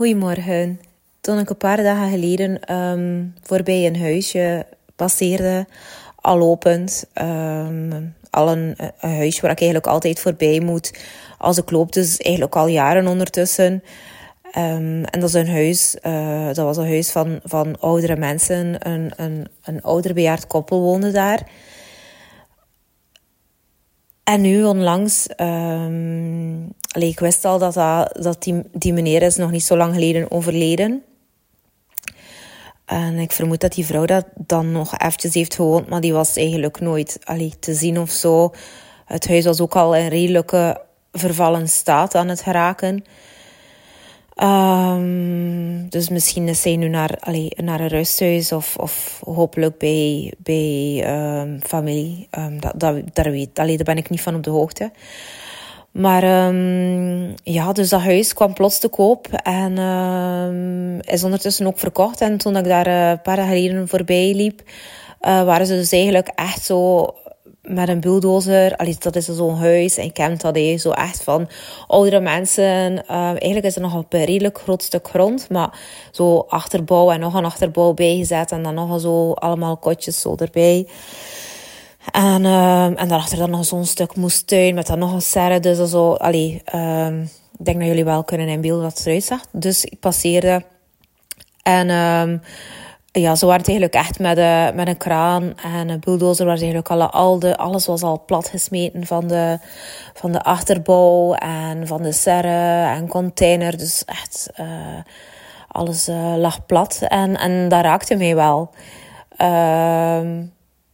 Goedemorgen. Toen ik een paar dagen geleden um, voorbij een huisje passeerde, al lopend, um, al een, huisje waar ik eigenlijk altijd voorbij moet als ik loop, dus eigenlijk al jaren ondertussen. Um, en dat is een huis, uh, dat was een huis van, van oudere mensen. Een, een, een ouder bejaard koppel woonde daar. En nu onlangs, allee, ik wist al dat, dat, die, die meneer is nog niet zo lang geleden overleden. En ik vermoed dat die vrouw dat dan nog eventjes heeft gewoond, maar die was eigenlijk nooit allee, te zien of zo. Het huis was ook al in redelijke vervallen staat aan het geraken. Um, dus misschien is zij nu naar, allee, naar een rusthuis of, of hopelijk bij, bij um, familie. Um, dat, dat, daar, weet, allee, daar ben ik niet van op de hoogte. Maar ja, dus dat huis kwam plots te koop en is ondertussen ook verkocht. En toen ik daar uh, een paar dagen geleden voorbij liep, uh, waren ze dus eigenlijk echt zo met een bulldozer. Allee, dat is zo'n huis. En ik ken dat, he, zo echt van oudere mensen. Uh, eigenlijk is er nog een redelijk groot stuk grond. Maar zo achterbouw en nog een achterbouw bijgezet. En dan nog zo allemaal kotjes zo erbij. En, uh, en daarachter dan nog zo'n stuk moestuin met dan nog een serre. Dus zo, allee, uh, ik denk dat jullie wel kunnen inbeelden wat eruit zag. Dus ik passeerde. En um, ja, ze waren eigenlijk echt met, uh, met een kraan en een bulldozer was eigenlijk alle, al de, alles was al plat gesmeten van de, van de achterbouw en van de serre en container. Dus echt, uh, alles uh, lag plat en, en dat raakte mij wel. Uh,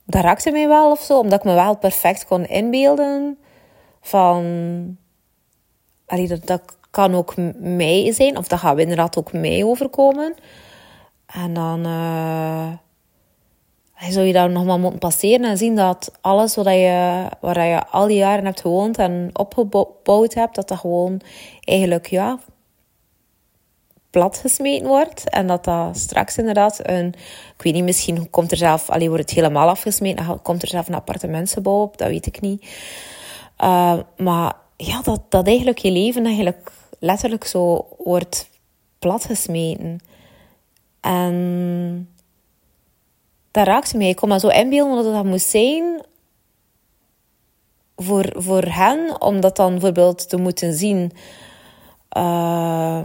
dat raakte mij wel of zo, omdat ik me wel perfect kon inbeelden van... Dat, kan ook mij zijn, of dat gaat inderdaad ook mij overkomen... En dan uh, zou je daar nog maar moeten passeren en zien dat alles wat je, waar je al die jaren hebt gewoond en opgebouwd hebt, dat dat gewoon eigenlijk ja, plat gesmeten wordt. En dat dat straks inderdaad een, ik weet niet, misschien komt er zelf, alleen wordt het helemaal afgesmeten, dan komt er zelf een appartementsgebouw op, dat weet ik niet. Uh, maar ja, dat, dat eigenlijk je leven eigenlijk letterlijk zo wordt platgesmeten. En dat raakte mij. Ik kon me zo inbeelden dat dat moest zijn voor, voor hen, om dat dan bijvoorbeeld te moeten zien. Uh,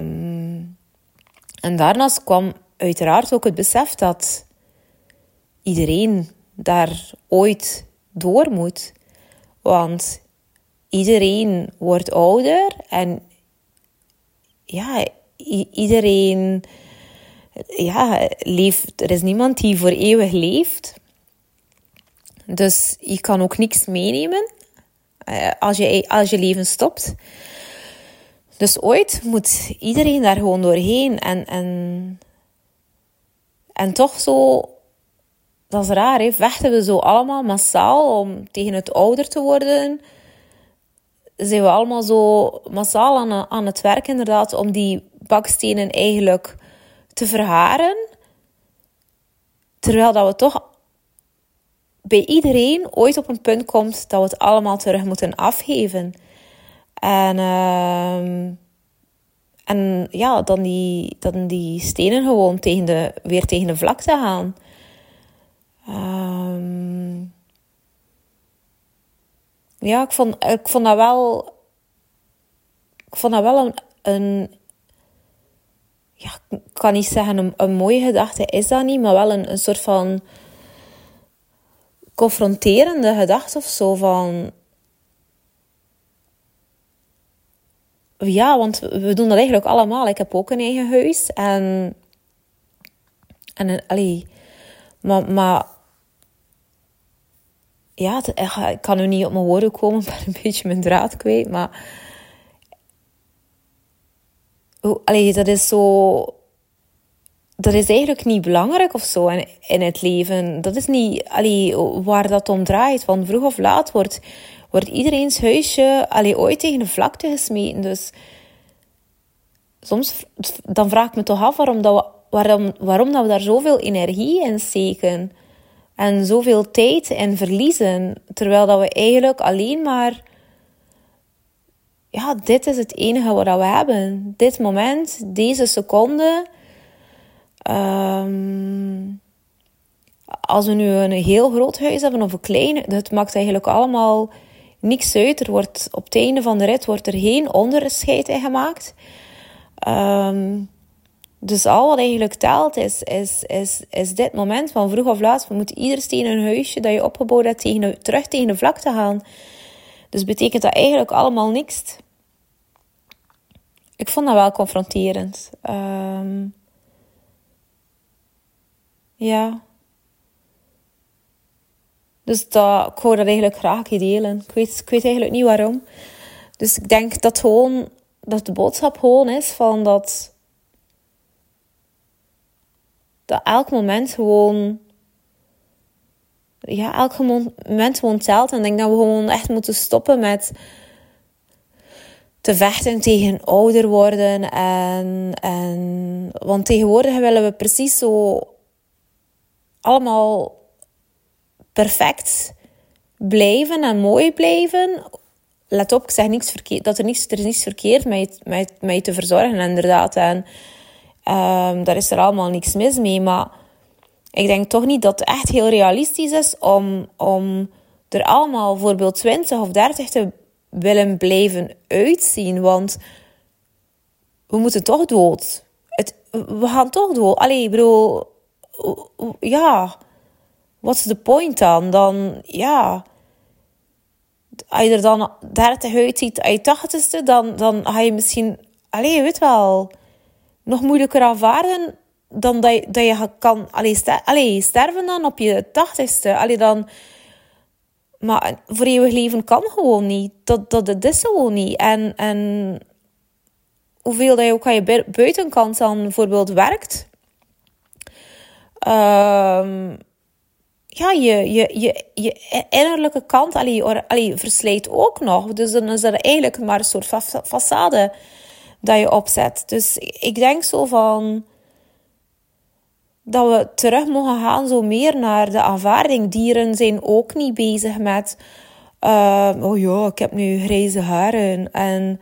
en daarnaast kwam uiteraard ook het besef dat iedereen daar ooit door moet. Want iedereen wordt ouder en ja, iedereen ja, leeft, er is niemand die voor eeuwig leeft. Dus je kan ook niks meenemen uh, als, je, als je leven stopt. Dus ooit moet iedereen daar gewoon doorheen. En, en, en toch zo, dat is raar, hè? vechten we zo allemaal massaal om tegen het ouder te worden. Zijn we allemaal zo massaal aan, aan het werk, inderdaad, om die bakstenen eigenlijk te verharen. Terwijl dat we toch bij iedereen ooit op een punt komt dat we het allemaal terug moeten afgeven. En, uh, en ja, dan die, dan die stenen gewoon tegen de, weer tegen de vlakte gaan. Um, ja, ik vond, ik vond dat wel. Ik vond dat wel een, een ja, ik kan niet zeggen een, een mooie gedachte is dat niet, maar wel een, een soort van confronterende gedachte of zo van. Ja, want we doen dat eigenlijk allemaal. Ik heb ook een eigen huis en. En allee, maar, maar ja, ik kan nu niet op mijn woorden komen, ik ben een beetje mijn draad kwijt, maar allee, dat is zo. Dat is eigenlijk niet belangrijk of zo in, in het leven. Dat is niet allee, waar dat om draait. Want vroeg of laat wordt, wordt iedereen's huisje allee, ooit tegen de vlakte gesmeten. Dus soms dan vraag ik me toch af waarom, dat we, waarom, waarom dat we daar zoveel energie in steken. En zoveel tijd in verliezen. Terwijl dat we eigenlijk alleen maar ja, dit is het enige wat we hebben. Dit moment, deze seconde. Ehm, als we nu een heel groot huis hebben of een klein, dat maakt eigenlijk allemaal niks uit. Er wordt op het einde van de rit wordt er geen onderscheid in gemaakt. Ehm, dus al wat eigenlijk telt is, is, is, is dit moment van vroeg of laat. We moeten ieder steen een huisje dat je opgebouwd hebt tegen terug tegen de vlakte gaan. Dus betekent dat eigenlijk allemaal niks. Ik vond dat wel confronterend. Ehm, ja. Dus dat, ik wou dat eigenlijk graag delen. Ik weet, ik weet eigenlijk niet waarom. Dus ik denk dat gewoon, dat de boodschap gewoon is van dat, dat elk moment gewoon, ja, elk moment gewoon telt. En ik denk dat we gewoon echt moeten stoppen met te vechten tegen ouder worden. En, en, want tegenwoordig willen we precies zo allemaal perfect blijven en mooi blijven. Let op, ik zeg niks verkeerd, dat er, niets, er is niets verkeerd met, met, met je te verzorgen, inderdaad. En um, daar is er allemaal niks mis mee. Maar ik denk toch niet dat het echt heel realistisch is om, om er allemaal bijvoorbeeld 20 of 30 te willen blijven uitzien. Want we moeten toch dood. Het, we gaan toch dood. Allee, ik bedoel, ja wat is de point dan? Dan, ja... Als je er dan 30 uitziet aan je tachtigste, dan, dan ga je misschien... Allee, je weet wel... Nog moeilijker aanvaarden dan dat je, dat je kan... Allee, ster, sterven dan op je tachtigste. Allee, dan... Maar voor eeuwig leven kan gewoon niet. Dat, dat, dat is gewoon niet. En, en hoeveel dat je ook aan je buitenkant dan bijvoorbeeld werkt... Um, ja, je, je, je, je innerlijke kant allee, allee, verslijt ook nog. Dus dan is er eigenlijk maar een soort façade dat je opzet. Dus ik denk zo van dat we terug mogen gaan zo meer naar de aanvaarding. Dieren zijn ook niet bezig met uh, oh ja, ik heb nu grijze haren en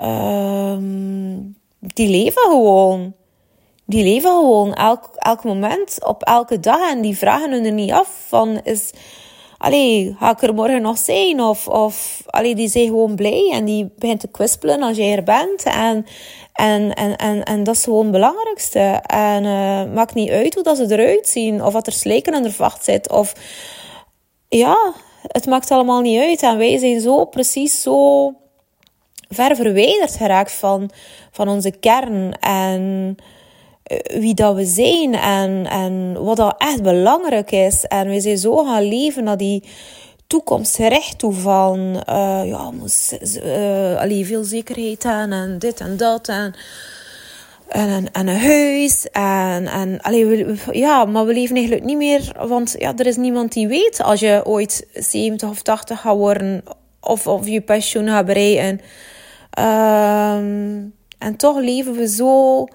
uh, die leven gewoon die leven gewoon elk, elk moment, op elke dag. En die vragen hun er niet af van, is, allee, ga ik er morgen nog zijn? Of, of allee, die zijn gewoon blij en die begint te kwispelen als jij er bent. En, en, en, en, en dat is gewoon het belangrijkste. En uh, maakt niet uit hoe dat ze eruit zien, of wat er slijken aan de vacht zit. Of ja, het maakt allemaal niet uit. En wij zijn zo precies zo ver verwijderd geraakt van, van onze kern. En wie dat we zijn en, en wat dat echt belangrijk is. En we zijn zo gaan leven naar die toekomstgericht toe van uh, ja, uh, allee, veel zekerheid aan en dit en dat en, en, en een huis en, en allee, ja, maar we leven eigenlijk niet meer, want ja, er is niemand die weet als je ooit 70 of 80 gaat worden of, of je pensioen gaat bereiken. Um, en toch leven we zo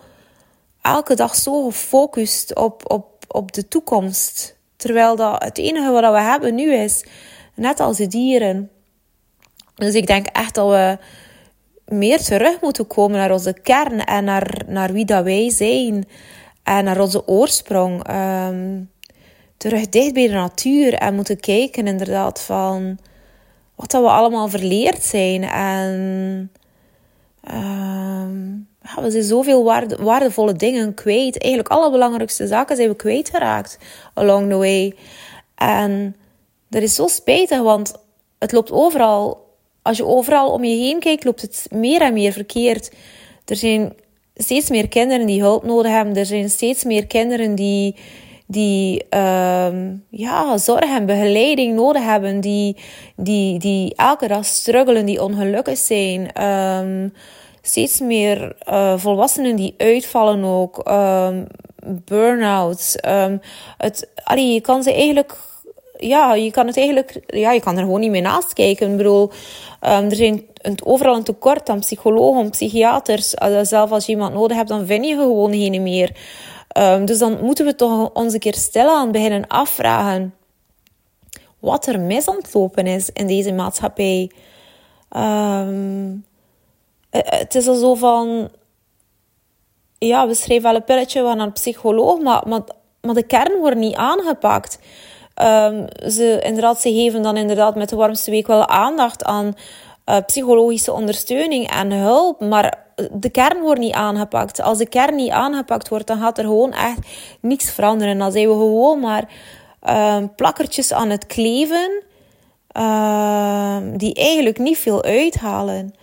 elke dag zo gefocust op, op, op de toekomst. Terwijl dat het enige wat we hebben nu is, net als de dieren. Dus ik denk echt dat we meer terug moeten komen naar onze kern en naar, naar wie dat wij zijn. En naar onze oorsprong. Um, terug dicht bij de natuur en moeten kijken inderdaad van wat dat we allemaal verleerd zijn. En um, we zijn zoveel waarde, waardevolle dingen kwijt. Eigenlijk alle belangrijkste zaken zijn we kwijtgeraakt along the way. En dat is zo spijtig, want het loopt overal. Als je overal om je heen kijkt, loopt het meer en meer verkeerd. Er zijn steeds meer kinderen die hulp nodig hebben. Er zijn steeds meer kinderen die, die um, ja, zorg en begeleiding nodig hebben. Die, die, die elke dag struggelen, die ongelukkig zijn. Um, steeds meer uh, volwassenen die uitvallen ook. Um, Burn-outs. Um, het, allee, je kan ze eigenlijk... Ja, je kan het eigenlijk... Ja, je kan er gewoon niet meer naast kijken. Ik bedoel, um, er zijn een, overal een tekort aan psychologen, psychiaters. Zelf als je iemand nodig hebt, dan vind je gewoon geen meer. Um, dus dan moeten we toch ons een keer stilaan beginnen afvragen wat er mis aan het lopen is in deze maatschappij. Um, het is al zo van, ja, we schrijven wel een pilletje, we naar een psycholoog, maar, maar, maar de kern wordt niet aangepakt. Um, ze, inderdaad, ze geven dan inderdaad met de warmste week wel aandacht aan uh, psychologische ondersteuning en hulp, maar de kern wordt niet aangepakt. Als de kern niet aangepakt wordt, dan gaat er gewoon echt niets veranderen. Dan zijn we gewoon maar uh, plakkertjes aan het kleven, uh, die eigenlijk niet veel uithalen.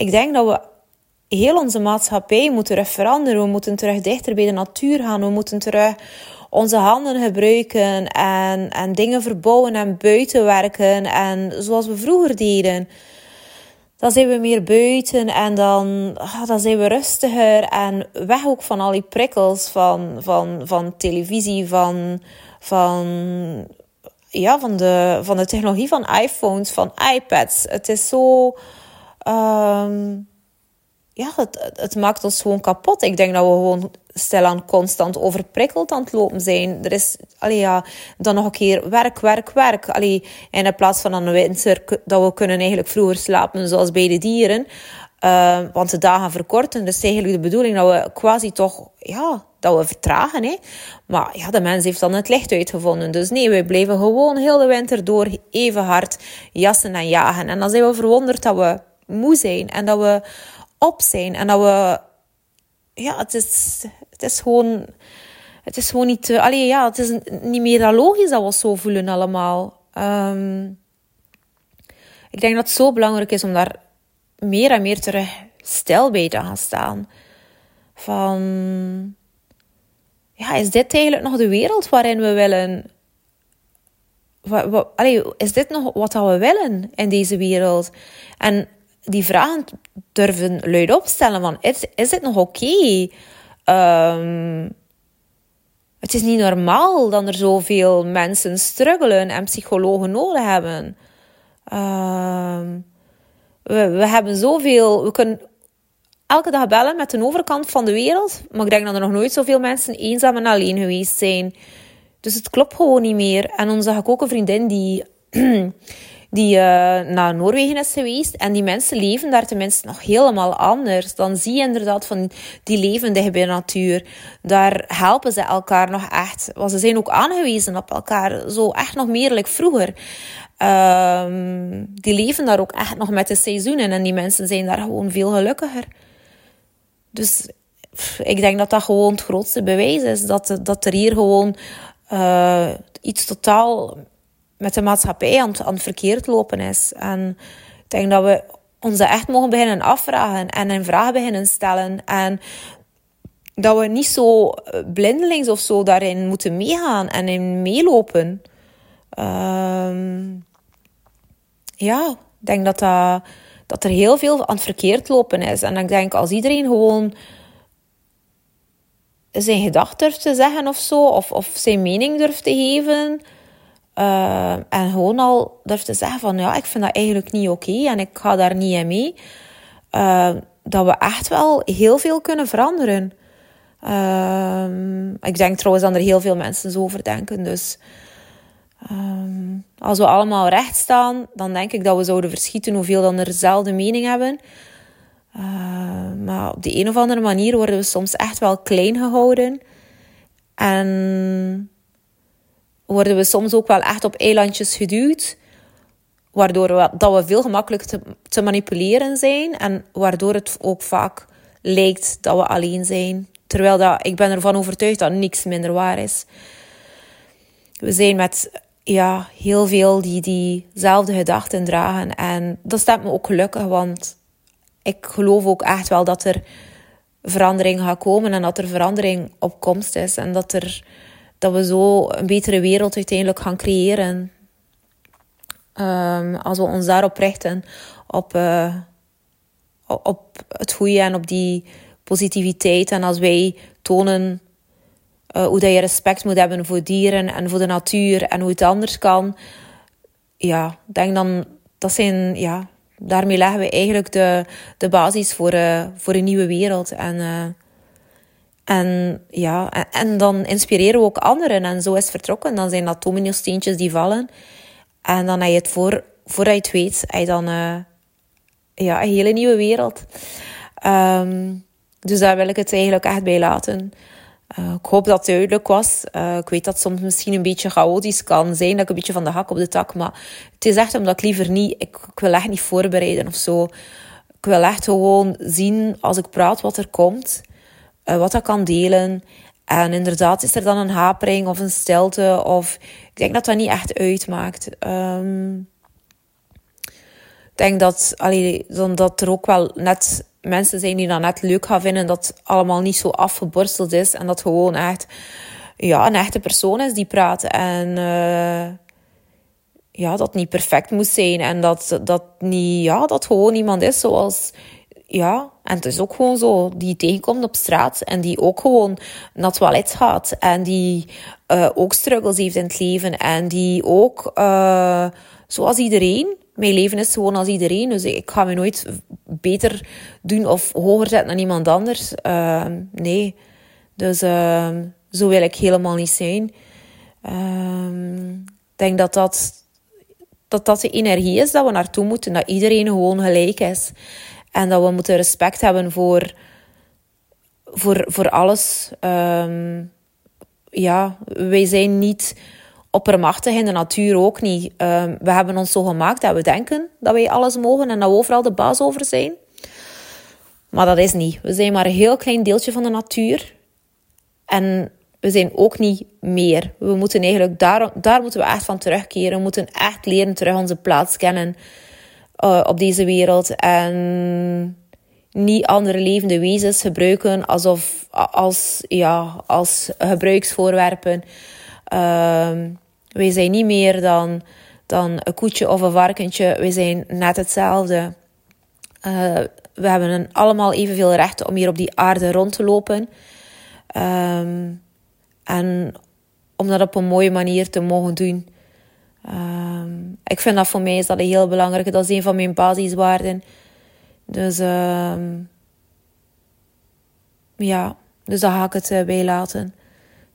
Ik denk dat we heel onze maatschappij moeten terug veranderen. We moeten terug dichter bij de natuur gaan. We moeten terug onze handen gebruiken en, en dingen verbouwen en buiten werken. En zoals we vroeger deden. Dan zijn we meer buiten en dan, ah, dan zijn we rustiger en weg ook van al die prikkels van, van, van televisie, van, van, ja, van, de, van de technologie van iPhones, van iPads. Het is zo. Um, ja, het, maakt ons gewoon kapot. Ik denk dat we gewoon stilaan constant overprikkeld aan het lopen zijn. Er is allee, ja, dan nog een keer werk, werk, werk. Allee, in plaats van de winter dat we kunnen eigenlijk vroeger slapen zoals bij de dieren. Uh, want de dagen verkorten. Dus eigenlijk de bedoeling dat we quasi toch, ja, dat we vertragen. Hè. Maar ja, de mens heeft dan het licht uitgevonden. Dus nee, wij blijven gewoon heel de winter door even hard jassen en jagen. En dan zijn we verwonderd dat we moe zijn en dat we op zijn. En dat we, ja, het is, het is gewoon, het is gewoon niet, uh, allee, ja, het is niet meer dan logisch dat we zo voelen allemaal. Um, ik denk dat het zo belangrijk is om daar meer en meer terug stil bij te gaan staan. Van, ja, is dit eigenlijk nog de wereld waarin we willen? Wat, allee, is dit nog wat we willen in deze wereld? En die vragen durven luid opstellen van, is, is dit nog oké? Um, het is niet normaal dat er zoveel mensen struggelen en psychologen nodig hebben. Um, we, we hebben zoveel, we kunnen elke dag bellen met de overkant van de wereld, maar ik denk dat er nog nooit zoveel mensen eenzaam en alleen geweest zijn. Dus het klopt gewoon niet meer. En dan zag ik ook een vriendin die die uh, naar Noorwegen is geweest. En die mensen leven daar tenminste nog helemaal anders. Dan zie je inderdaad van die levendige bij natuur. Daar helpen ze elkaar nog echt. Want ze zijn ook aangewezen op elkaar. Zo echt nog meer vroeger. Um, die leven daar ook echt nog met de seizoenen. En die mensen zijn daar gewoon veel gelukkiger. Dus ik denk dat dat gewoon het grootste bewijs is. Dat, dat er hier gewoon uh, iets totaal met de maatschappij aan, aan het verkeerd lopen is. En ik denk dat we ons echt mogen beginnen afvragen en een vraag beginnen stellen. En dat we niet zo blindelings of zo daarin moeten meegaan en in meelopen. Um, ja, ik denk dat, dat, dat er heel veel aan het verkeerd lopen is. En ik denk als iedereen gewoon zijn gedacht durft te zeggen of zo, of, of zijn mening durft te geven uh, en gewoon al durf te zeggen van ja, ik vind dat eigenlijk niet oké en ik ga daar niet in mee. Uh, dat we echt wel heel veel kunnen veranderen. Uh, ik denk trouwens dat er heel veel mensen zo over denken. Dus um, als we allemaal recht staan, dan denk ik dat we zouden verschieten hoeveel dan er dezelfde mening hebben. maar op de een of andere manier worden we soms echt wel klein gehouden. En worden we soms ook wel echt op eilandjes geduwd. Waardoor we, dat we veel gemakkelijker te, te manipuleren zijn. En waardoor het ook vaak lijkt dat we alleen zijn. Terwijl dat, ik ben ervan overtuigd dat niks minder waar is. We zijn met ja, heel veel die diezelfde gedachten dragen. En dat stemt me ook gelukkig, want ik geloof ook echt wel dat er verandering gaat komen en dat er verandering op komst is. En dat er dat we zo een betere wereld uiteindelijk gaan creëren. Um, als we ons daarop richten, op, uh, op het goede en op die positiviteit. En als wij tonen uh, hoe dat je respect moet hebben voor dieren en voor de natuur en hoe het anders kan. Ja, denk dan, dat zijn, ja, daarmee leggen we eigenlijk de, de basis voor, uh, voor een nieuwe wereld. En en ja, en, dan inspireren we ook anderen. En zo is vertrokken. Dan zijn dat domino-steentjes die vallen. En dan heb je het voor, voordat je het weet, je dan uh, ja, een hele nieuwe wereld. Ehm, dus daar wil ik het eigenlijk echt bij laten. Uh, ik hoop dat het duidelijk was. Uh, ik weet dat het soms misschien een beetje chaotisch kan zijn, dat ik een beetje van de hak op de tak, maar het is echt omdat ik liever niet, ik, ik wil echt niet voorbereiden of zo. Ik wil echt gewoon zien als ik praat wat er komt, uh, wat ik kan delen. En inderdaad, is er dan een hapering of een stilte, of ik denk dat dat niet echt uitmaakt. Um, ik denk dat, allee, dat er ook wel net mensen zijn die dat net leuk gaan vinden. Dat het allemaal niet zo afgeborsteld is. En dat gewoon echt ja, een echte persoon is die praat. En uh, ja, dat niet perfect moet zijn. En dat, dat, niet, ja, dat gewoon iemand is zoals... Ja, en het is ook gewoon zo. Die tegenkomt op straat. En die ook gewoon naar het toilet gaat. En die uh, ook struggles heeft in het leven. En die ook, uh, zoals iedereen mijn leven is gewoon als iedereen. Dus ik ga me nooit beter doen of hoger zetten dan iemand anders. Uh, nee. Dus uh, zo wil ik helemaal niet zijn. Uh, ik denk dat dat, dat dat de energie is dat we naartoe moeten. Dat iedereen gewoon gelijk is. En dat we moeten respect hebben voor, voor, voor alles. Ehm, ja, wij zijn niet oppermachtig in de natuur ook niet. Ehm, we hebben ons zo gemaakt dat we denken dat wij alles mogen en dat we overal de baas over zijn. Maar dat is niet. We zijn maar een heel klein deeltje van de natuur. En we zijn ook niet meer. We moeten eigenlijk daar, daar moeten we echt van terugkeren. We moeten echt leren terug onze plaats kennen uh, op deze wereld. En niet andere levende wezens gebruiken alsof, als, ja, als gebruiksvoorwerpen. Uh, wij zijn niet meer dan, dan een koetje of een varkentje. Wij zijn net hetzelfde. Uh, we hebben allemaal evenveel rechten om hier op die aarde rond te lopen. Um, en om dat op een mooie manier te mogen doen. Um, ik vind dat voor mij is dat heel belangrijk. Dat is een van mijn basiswaarden. Dus um, ja, dus daar ga ik het uh, bij laten.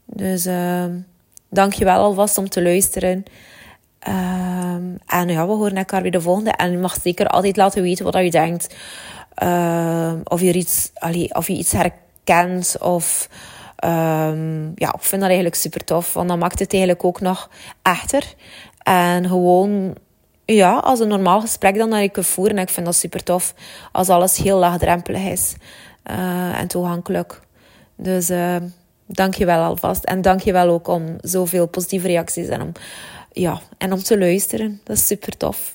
Dus um, Dank je wel alvast om te luisteren. En ja, we horen elkaar weer de volgende. En je mag zeker altijd laten weten wat je denkt. Of, je iets, of je iets herkent. Of um, ja, ik vind dat eigenlijk super tof. Want dan maakt het eigenlijk ook nog echter. En gewoon ja, als een normaal gesprek dan dat ik kan voeren. En ik vind dat super tof als alles heel laagdrempelig is. Uh, en toegankelijk. Dus... Uh, dank je wel alvast. En dank je wel ook om zoveel positieve reacties en om, ja, en om te luisteren. Dat is super tof.